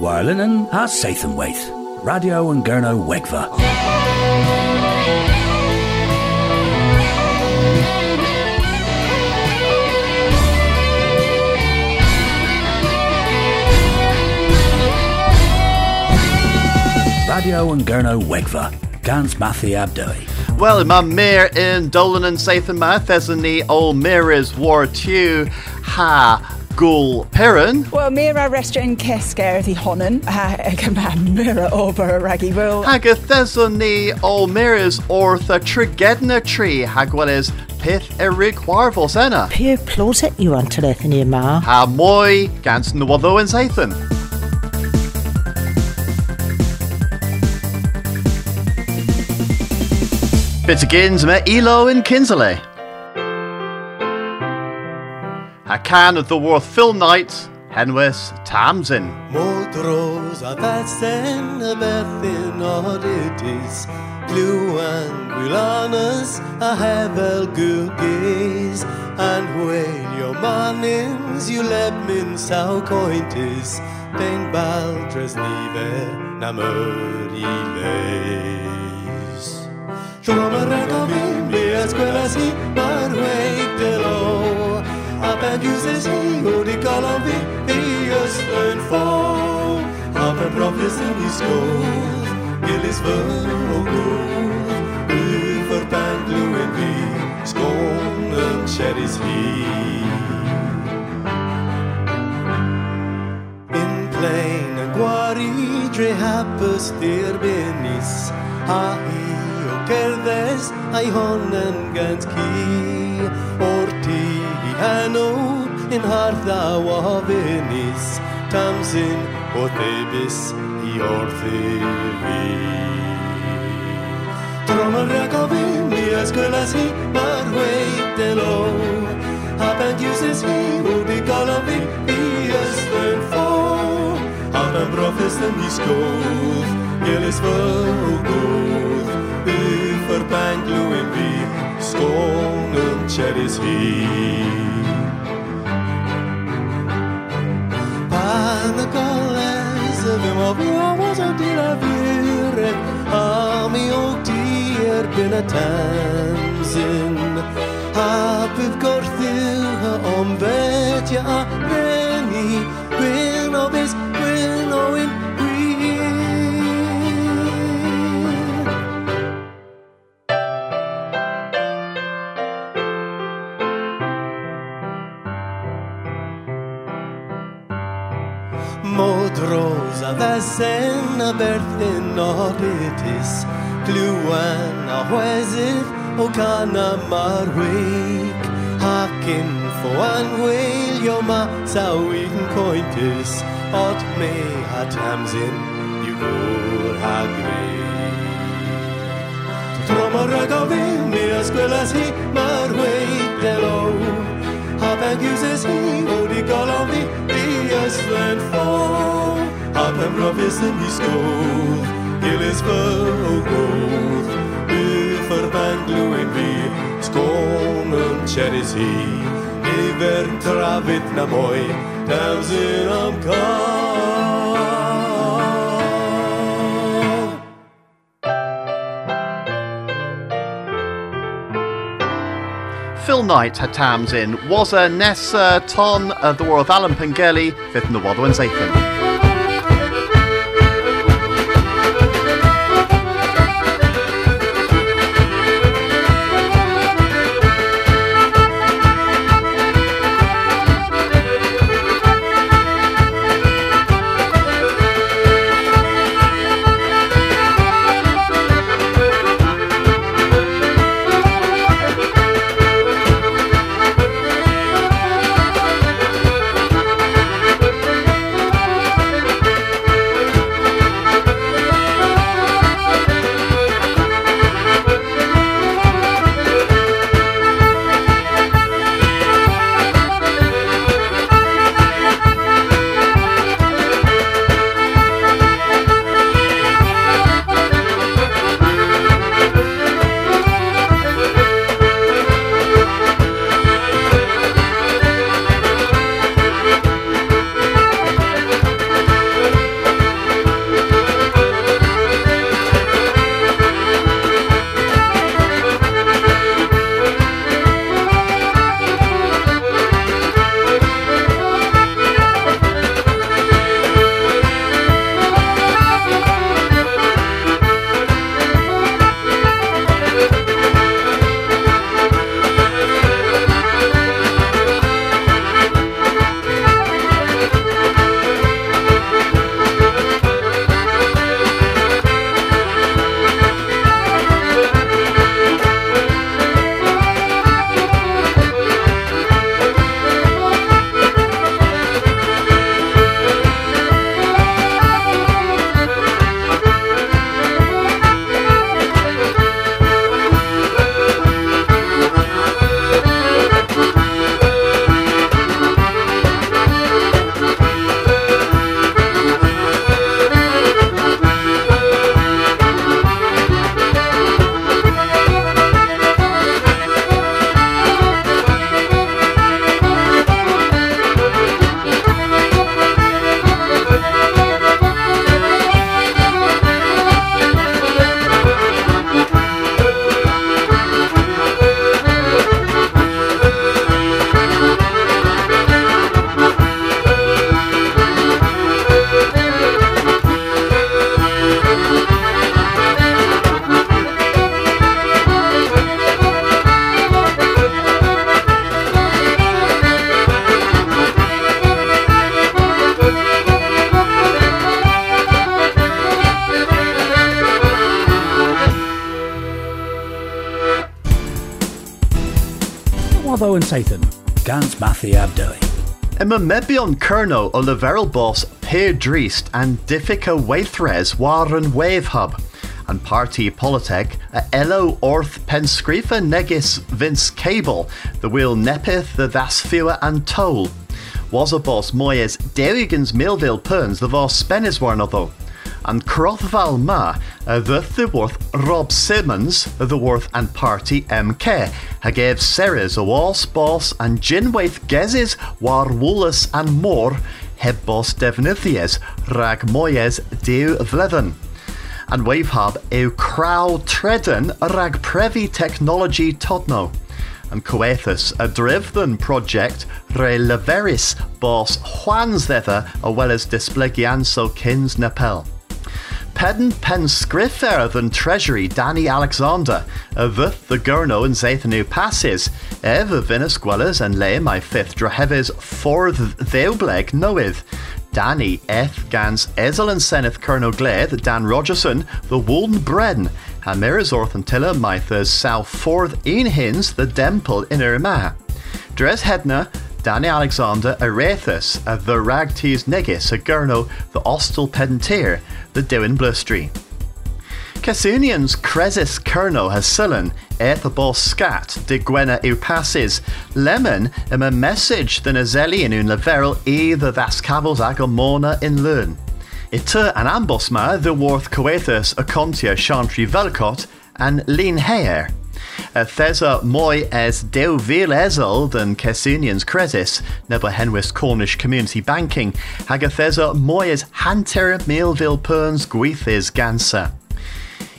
Warlinen a Sathanwaith. Radio and Gerno Wegva. Radio and Gurno Wegva. Gans Mathi Abdoi. Well, my mir in Dolan and Sathan Math as in the old mirrors war tu ha gul perrin. Well, mira restaurant kesker the honan uh, ha ekama mira over a raggy will. Hagathezon the old mirrors or the trigedna tree hagwales pith erig warvel sena. Peer plot it you want to let in your ma. Ha moi gans no wado in Sathan. Bit begins me Elo in Kinsley. Can of the Worth Film Night, Henwes Tamsin. Modros a vetsen a bethin oddities. Gluan Gulanus a And when your manins you let min sau cointis Pen baltres nive na Up and uses he who di columbi Ius learn for Up and profis in his school Gillis ver och god Ufer banglu en vi Skånen kärris hi In plain and guari Dre happus dir benis Ha hi och gerdes Ai honen gans ki Orti i hano In hartha wa venis Tamsin o thebis i orthi vi Tromar rakavi mi escuelas hi Mar de lo. Happen uses he Udi galavi I östern få Happen professen i skov Gelis för och god Vi förband gloen vi Skånen kärris hi Panacoles Vem av jag som till avire Ami och tier bina tamsin Hapydd gorthyw om vet jag a reni Gwyn o bys, gwyn o un vesen a berthin odditis Gluan a hwesydd o gan a marwyg Hacin fo anwylio ma sawyn cointus Od me a tamsin yw gwr a greu Tromor ag ofyn mi ysgwelas hi marwyg delo Hap uses hi o di golofi i yslen ffo Hap yn brofus yn i sgwdd Gilis fy o gwdd Bydd yr banglwyn fi Sgôn yn cheris hi Nifer trafod na mwy Tamsin am cael Phil Knight had Tamsin was a Nessa Ton of the War of Alan Pengelly, fifth in the Waddle and And Sathan, Gans Mathi Abdui. Emma mebion Kerno o boss Peer Driest and Diffica Waithres waren Wave Hub. And Party Politek a Elo Orth Penscrifa Negis Vince Cable, the wheel Nepith the Vasfua and Toll. Was a boss Moyes Derigans Millville Perns the Vos Spennis Warnotho and Crothval Ma, uh, the worth Rob Simmons, the worth and party MK, ha gave Ceres a was boss and Jinwaith Gezes war Woolus and more, heb boss Devnithies, rag Moyes deu vleven. And Wave Hub eu crow treden rag previ technology todno and Coethus, a Drivden project re leveris boss Juan's thither, as well as displegianso kins nepel. Pedden pen scriffer than Treasury Danny Alexander, Avith the Gurno and Zathanu passes, Ev Venus Gwellers and lay my fifth Draheves fourth Theobleg knoweth. Danny Eth Gans Ezel and Seneth Colonel Gled, Dan Rogerson, the Woolden Bren, Hamiras Orthantilla Mythers South Forth in Hins, the Demple in Irma. Dres Hedna, Danny Alexander Arethus, a the Ragtees Negis, a Gurno, the Ostel Pedentier, the Dewin Blustry. Cassunians Cresis Kerno has sullen, Ethabos Scat, de Gwena eu passes, Lemon im a message the a zelian un leverel e the Vascavos agomona in learn. Ita an ambosma the worth coethus a contia chantry velcot and lean hair. A thesa moi as deu vil ezel than Cassunians Cresis, never Henwis Cornish Community Banking, hag a thesa moi as hanter Millville Perns Guithis Gansa.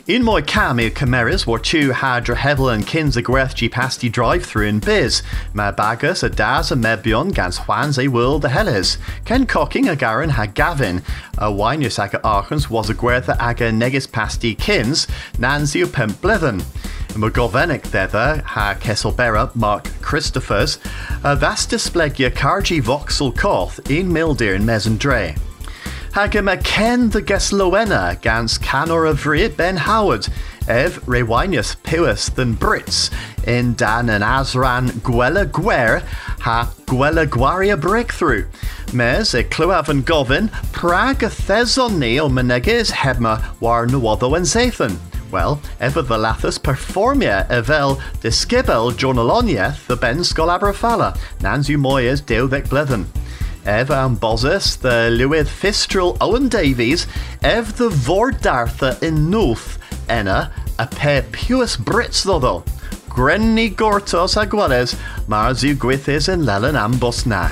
In my cam i cymerus war two hadra hevel and kins a gwerth pasti drive through in biz. Ma bagus a daz a mebion gans Juan's a world the helles. Ken cocking a garin ha gavin. A winus aga archens was a gwertha aga negis pasti kins. Nancy o pemp blithen. Ma govenik thither ha Kesselbera Mark Christophers. A vast displegia cargi voxel koth in mildir in mesendre. Hagem a ken the Geslowena gans canor of Ben Howard, ev rewinius pius than Brits, in Dan and Azran Gwella Gwer, ha Gwella Gwaria breakthrough. Mes e Cluav and Govin, Prague a Thesoni o Meneges Hebma war Nuodo and Zathan. Well, ever the lathus performia evel discibel journalonieth the ben scolabrafala, nanzu moyes deudec blethen. Ev am Bozus, the Lewith Fistral Owen Davies, Ev the Vordartha in North, Enna, a pair pius Brits though. Grenny Gortos Aguales, Marzu Gwithis and Lelan Ambos na.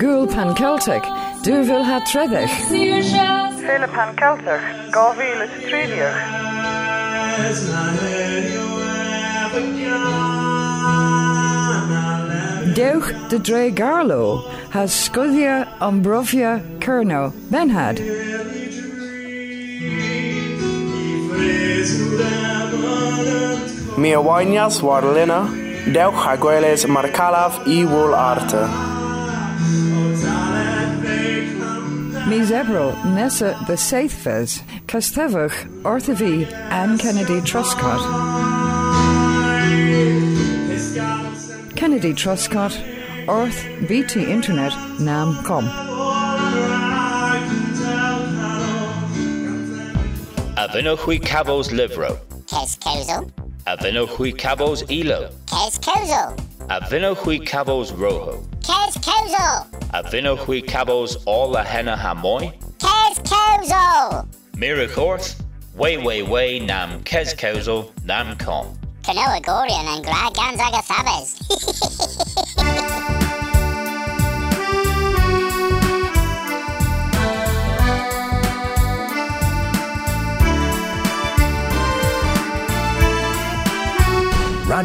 Gúil pan Celtic, dúbhfuil ha tredich. Féle pan Celtic, gáhíle tríidir. Deuch de Dre Garlo has Scudia Umbrovia Kerno Benhad. Mi awainas war lina, deuch hagueles marcalav i wool arte. Mi zebro Nessa the Saithfes, Castevach, Orthavi, Anne Kennedy Truscott. Kennedy Truscott, Orth BT Internet, Nam Com. Avino hui cabos livro. Kes Kozo. Avino hui cabos ilo. Kes Kozo. Avino hui cabos rojo. Kes Kozo. Avino hui cabos all la henna hamoy. Kes Kozo. Miracors. Way way way nam kes kozo nam com. Kanoa Gorian and Grag Gonzaga Sabes.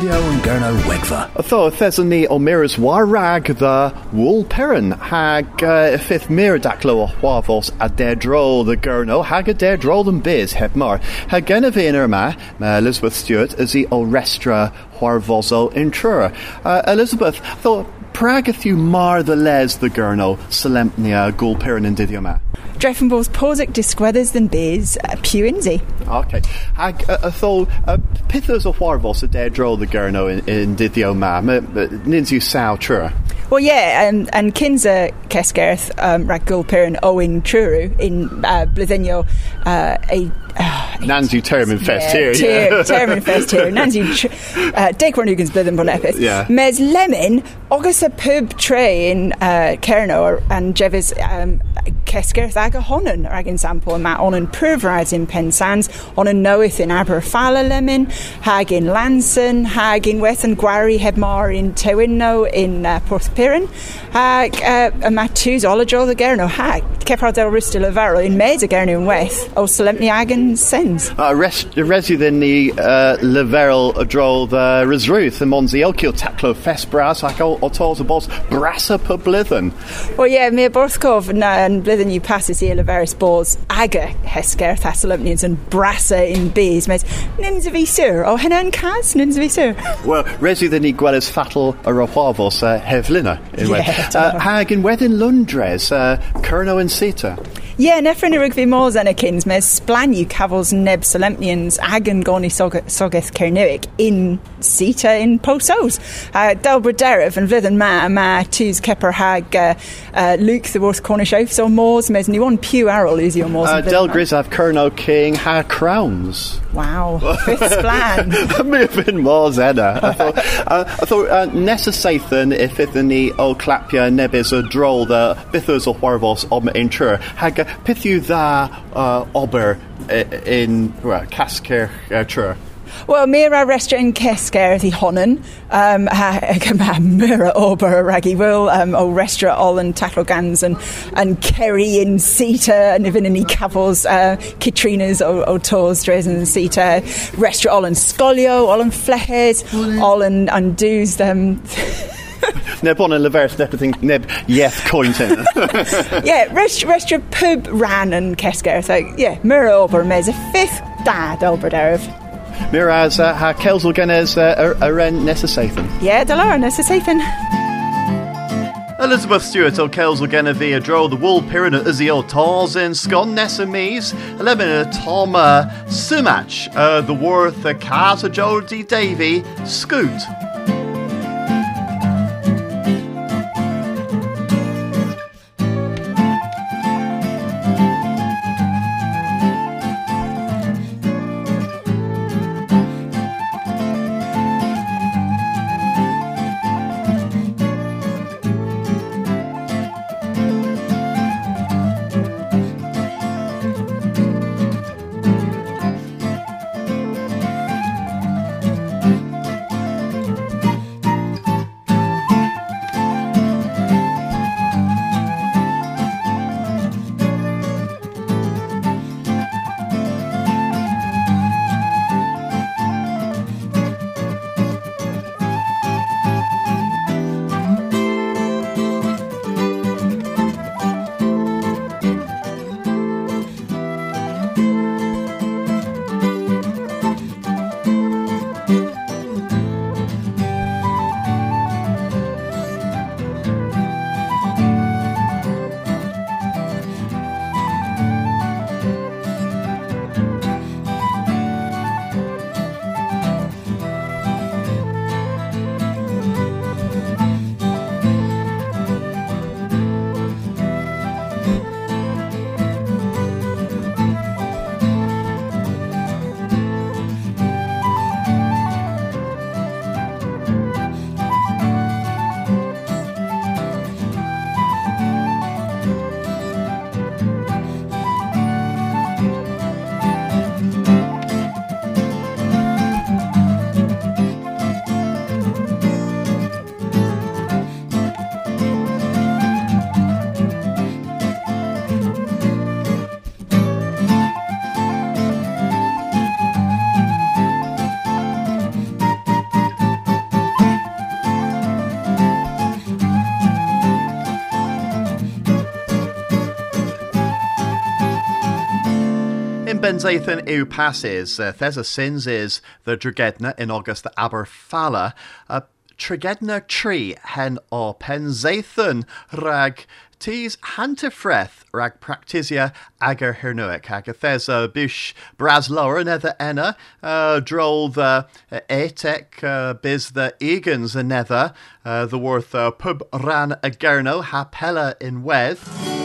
Radio and Gurno Wegva. Tho Thesany o Miras Warrag the Wool Perrin hag uh, fifth Miradaclo o Huavos a Dedro the Gurno hag a Dedro than Biz Hebmar hag Genevieve Irma ma Elizabeth Stewart is the o Restra Huarvozo Intrura. Uh, Elizabeth, though Pragath you mar the les the Gurno Selempnia Gul Perrin and Didioma. Dreffenbos Posic Disquethers than uh, Pewinzy. Okay. Ag uh, thol uh, pithers o chwarfos y dedro the gyrno in, in dyddio ma. Nins yw saw trwyr. Well, yeah, and and Kinza Kesgerth um, rag Gulpirin Owen Truru in uh, Blithenio uh, a uh, Nancy Termin Fest here. Ter- Termin Fest here. Nancy uh, Dick Renugans Blithen Bonepith. Yeah. Mes Lemon, August a pub tray in uh, Kerno and Jevis um, Kesgerth aga honan agin sample ma on an purvrides in Penzance on an knoweth in Aberfala Lemon hag in Lanson hag in Wethan Gwari Hebmar in Tewinno in uh, Porthpirin hag uh, a matus olajol the Gerno hag Kepra del Rista Lavaro in Meza Gerno in Weth o Solemni agan sens. Uh, res, resu then the uh, leverel drol the resruth and monzi elkil taclo fest bras ac o o tos a bos brassa per blithen. Well, yeah, mi Borthkov na and blithen you passes here Laveris balls aga Hesker Thessalonians and Brassa in bees mes nins of Isur o henna and Kaz nins of Isur. Well, resu then the gwellis fatal a rohwavos uh, hevlina. in Yeah, uh, hag in wedin Lundres, uh, Kerno and Sita. Yeah, nefrin y rygfi mors yn y cyns, mes splan yw cafos neb Solemnians agan goni sogeth Cernewic in Sita in Posos. Uh, Del fydd yn ma, ma tŵs ceper hag uh, uh, Luke the Worth Cornish Oaths o mors, mes ni one pew arol ys o mors. Uh, yn Del yma. Grisav Kerno King ha crowns. Wow, fifth splan. May have been more Zena. I thought, uh, I thought uh, Nessa Sathan, if it ni o clapia nebis a droll the bithos o warvos om in trur, hag pithu dda uh, ober in well, Casker uh, trur. Wel, Mira restaurant yn Cesger i honan, um, ha, ha, Mira ober ragi wil, um, o restaurant all yn taclo gans and, and Kerry in Sita, and even in i cafos uh, Katrina's o, o tos dres in Sita, restaurant all yn Scolio, all yn Fleches, all yn undus um, Neb on a leveris everything neb yeth cointen. yeah, rest, restaurant pub ran yn Cesger, so yeah, Mira ober mes a fifth dad Albert Erev. Miraz uh, ha Kelsel Genes uh, a Nessa Sathan. Yeah, Delara, nes a safen. Elizabeth Stewart o Kelsel Genevieve dro the wool pyramid Uzio Tars in Scon Nessa Mees, Eleven Tom uh, Sumach, uh, the worth uh, Casa Jody Davy, Scoot. In Benzaithan yw passes, uh, Thesa sins is the Dragedna in August the Aberfala, uh, Tregedna tree hen o Penzaethon rag Tís hantafreth rag practisia agar hirnuic agathes uh, bish braslauer nether enna uh, drol the uh, etek uh, biz the egans another uh, the worth uh, pub ran a gerno hapella in weth.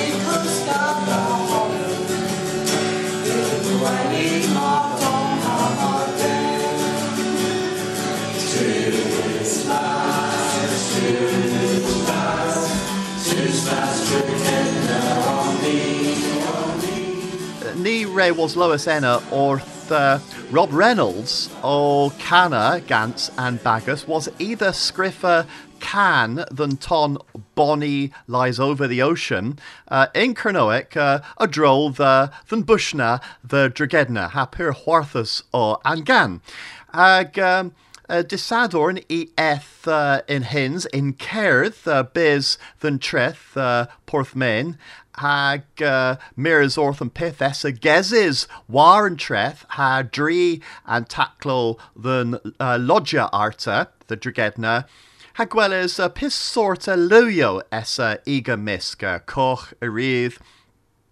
Ni Ray was Lois Enna orth uh, Rob Reynolds o Canna, Gantz and Bagus was either Scriffer can than ton Bonnie lies over the ocean. Uh, in Kernoic, uh, a droll the than Bushna the Dragedna, ha pur Hwarthus o Angan. Ag um, uh, Disadorn i eth uh, in hins in Cairth, uh, than Treth, uh, Porthmain, hag uh, mirrors orth and pith essa gezes war and treth ha dri and taclo than uh, lodja arta the dragedna hag well as uh, pis sorta luyo essa ega miska koch erith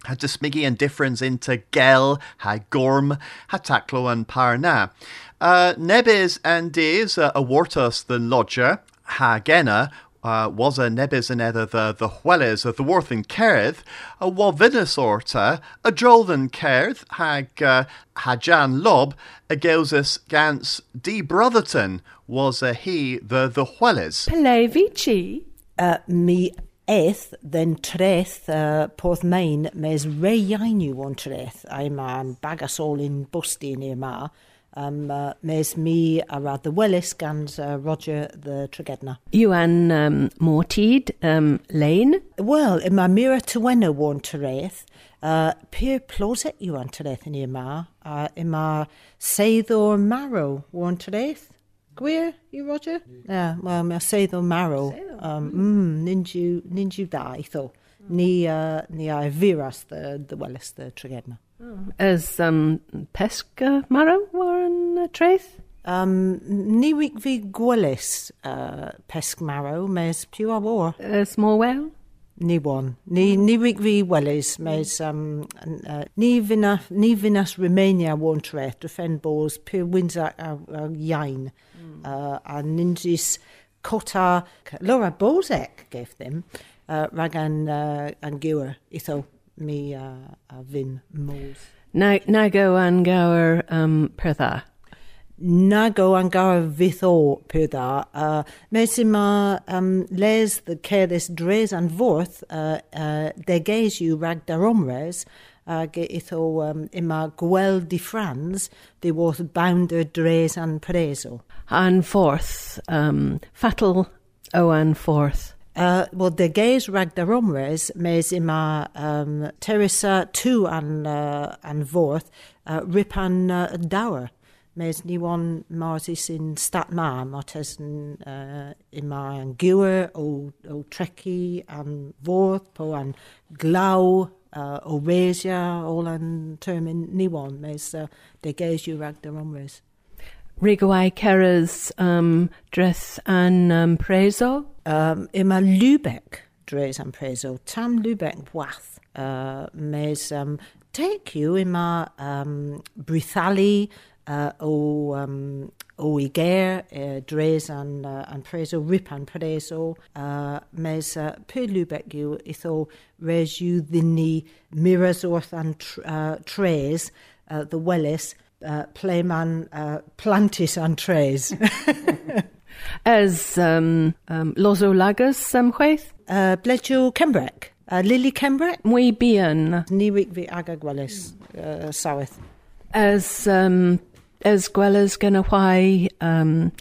ha dismigi and difference into gel ha gorm ha taclo and parna. Uh, and is uh, awartus the lodger ha uh, was a nebis and the the hueles of the worth in a wavinus orta, a drolden Kerith, hag uh, hajan lob, a gelsus gans d Brotherton, was a he the the hueles. Pelevici? Uh, mi eth, then treth, uh, porth main, mes re yainu on treth. I'm um, bagas all in busty near ma. Um, uh, mes mi a rad the Wellis gans uh, Roger the Tregedna. Iwan um, Mortid um, Lane. Well, in my mira Tywena warn Tereth, uh, Pier ploset Iwan Tereth in ma, uh, in my Seidor Marrow warn Tereth. Gwir, you Roger? Yeah, well, my Seidor Marrow. Um, mm, ninju, ninju da, I thought. Ni, uh, ni I viras the, the Wellis the Tregedna. As um, Pesca Marrow war yn uh, Traeth? Um, ni wic fi gwelys uh, pesg marrow, mes piw a war. A small whale? Ni one. Ni, ni wic fi welys, mes um, uh, ni, fina, ni finas Romania warn treth, drefen bos piw winsa a, a iain. Mm. Uh, a ninjis cota, Laura Bozek gave them, uh, rag an, uh, an gywer, itho me a, a vin modd. Na, na go an gawr um, pertha? Na go an gawr vitho pertha. Uh, Mesi ma um, les the ceres dres an vorth uh, uh, deges you rag dar omres ag itho um, yma gweld di ffrans di woth bounder dres an preso. An forth, um, fatal o an forth. Uh, well, de geis rag der omres, mes ima um, Teresa tu an, uh, an vorth, uh, rip an uh, dower. Mes ni wan marsis in stat ma, martes uh, ima an gywer o, o treki an vorth, po an glau, uh, o resia, all an term in ni wan, mes uh, de geis you rag. Rigawai Keras um, dress an um, preso? Um, ima Lübeck dres an preso. Tam Lübeck wath. uh, mes um, take you in ma um, brithali uh, o um, o iger uh, dres an uh, an preso rip an preso uh, mes uh, pe lubek you itho res you ddini miras orth an tr uh, tres uh, the wellis uh, playman uh, plantis an tres As um, um, Lozo Lagas um, uh, Bledjo Kembrec uh, Lily Kembrec Mwy bian. ni wic fi aga gwellis uh, saweth As um, as gwelas gan y chwai um,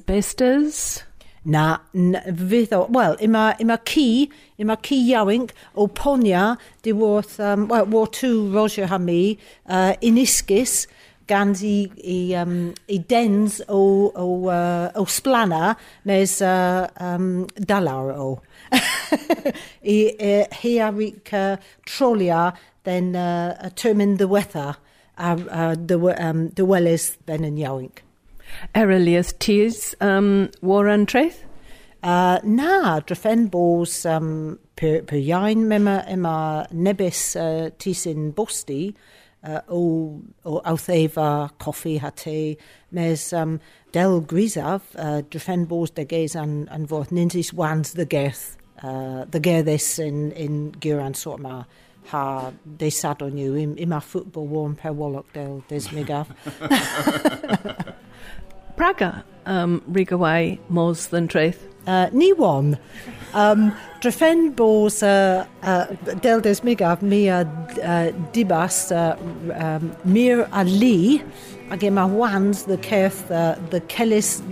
bestas? Na, n- fydd o, wel, yma, yma ci, yma ci iawink o ponia, di worth, um, well, war two Roger Hami, uh, inisgis, gan i, i, um, i dens o, o, uh, o splana, nes uh, um, dalar o. I uh, uh, trolia, then uh, a termin the weather, a uh, the, um, the then yn iawink. Erelius Tears, um, war antreth? Uh, na, drefen bos um, per, per iawn mema yma nebys uh, tisyn bosti uh, o, o awtheifa, coffi a te, mes um, del grisaf, uh, drefen bos deges an, an fod nintis wans the gerth, uh, the gerthus in, in gyran sort ma ha de sadon yw im, im a warm per walloch del desmigaf. Praga um, rigawai mos than treith? uh, ni one. Um, Drefen bos uh, uh, del des migaf mi a uh, dibas uh, um, mir a li ag yma wans the certh uh, the Celis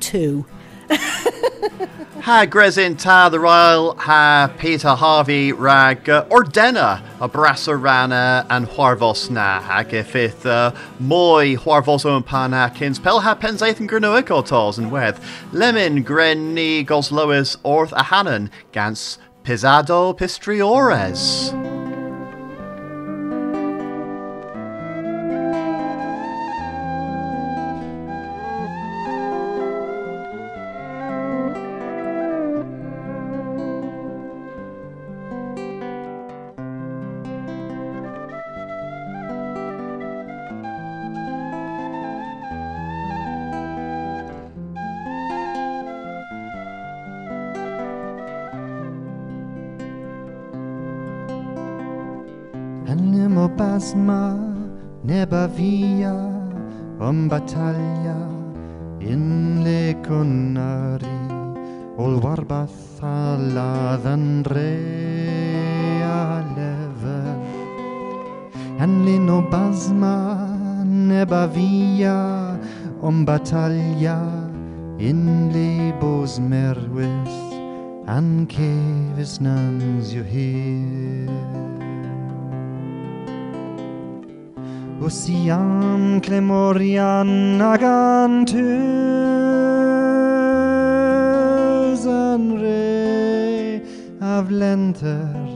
2. Ha Gresin ta the Royal ha Peter Harvey rag uh, Ordena a brasa rana and Huarvos na hag ifith uh, moi Huarvos on pan Atkins pel ha penzaith and Grenoic otos and weth lemon gren goslois orth a hanan gans pisado pistriores. Animo basma neba via om battaglia in le conari ol warbath alla dhandrea level Anlino basma neba via om battaglia in le bos merwis an cevis nuns you hear Ocean Clemorian agantus an re av lenter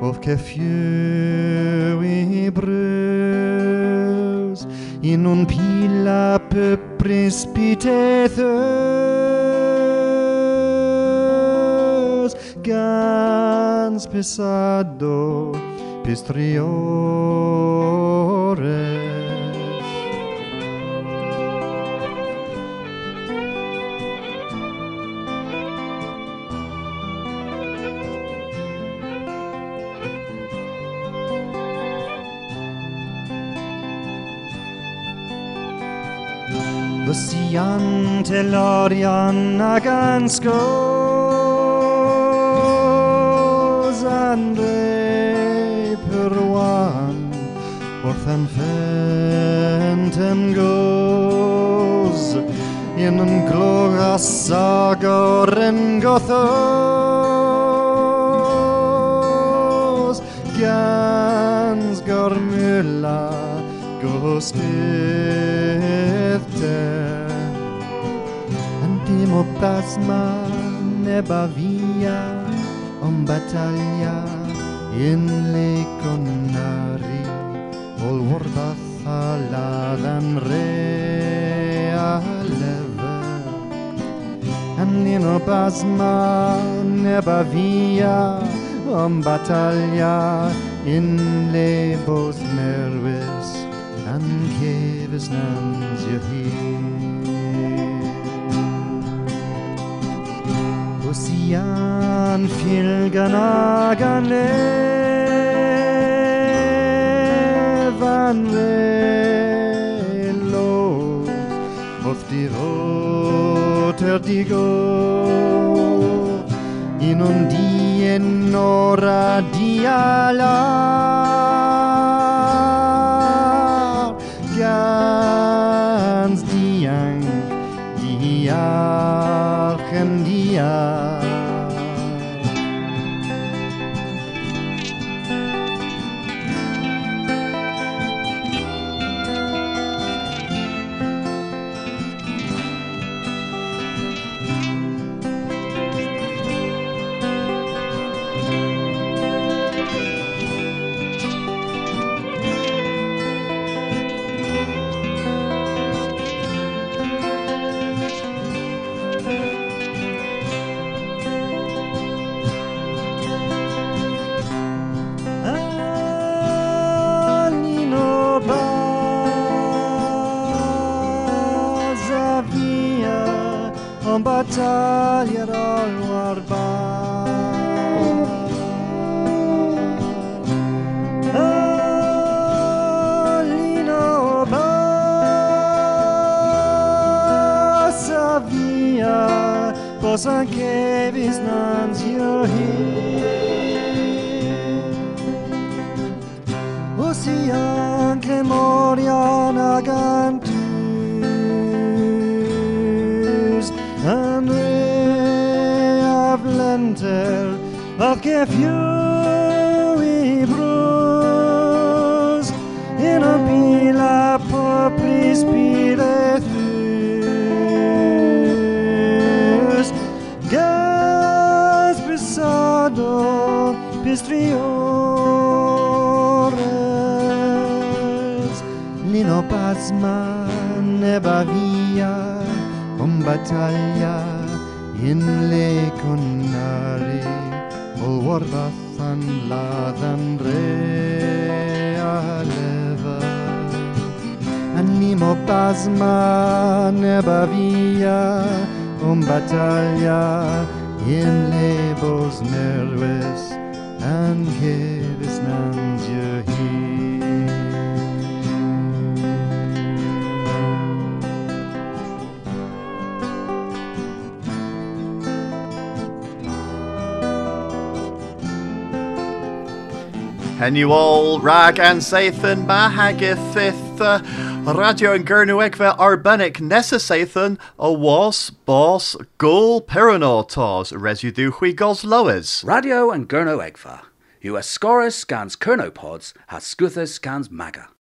of kefiu i brus in un pila pe precipitethus gans pesado pistriores Lucian telorian aganskos andre perwan orthan fentem goes in an gloga sagoren gothos gans gormula gospete Antimo plasma neba via om battaglia in le conari ol warbath alla dan rea leve Annino basma neba via om batalja in lebos nervis an keves nans je Ocean filganagan levan velos of die roter digo in un dien ora diala. gans taglierò il barba. Oh, Lino, passa via, posso anche via um battaglia in le conari ol warbathan ladan re aleva. Animo pasma neba via um battaglia in lebos nerves and gives Henuol, rag and Sathan, Mahagithith, uh, Radio and Gernuekve Arbenic Nessa Sathan, a was, boss, gul, piranotos, residue hui gos loes. Radio and Gurno Egva. US Scorus scans Kernopods, has Scuthus scans Maga.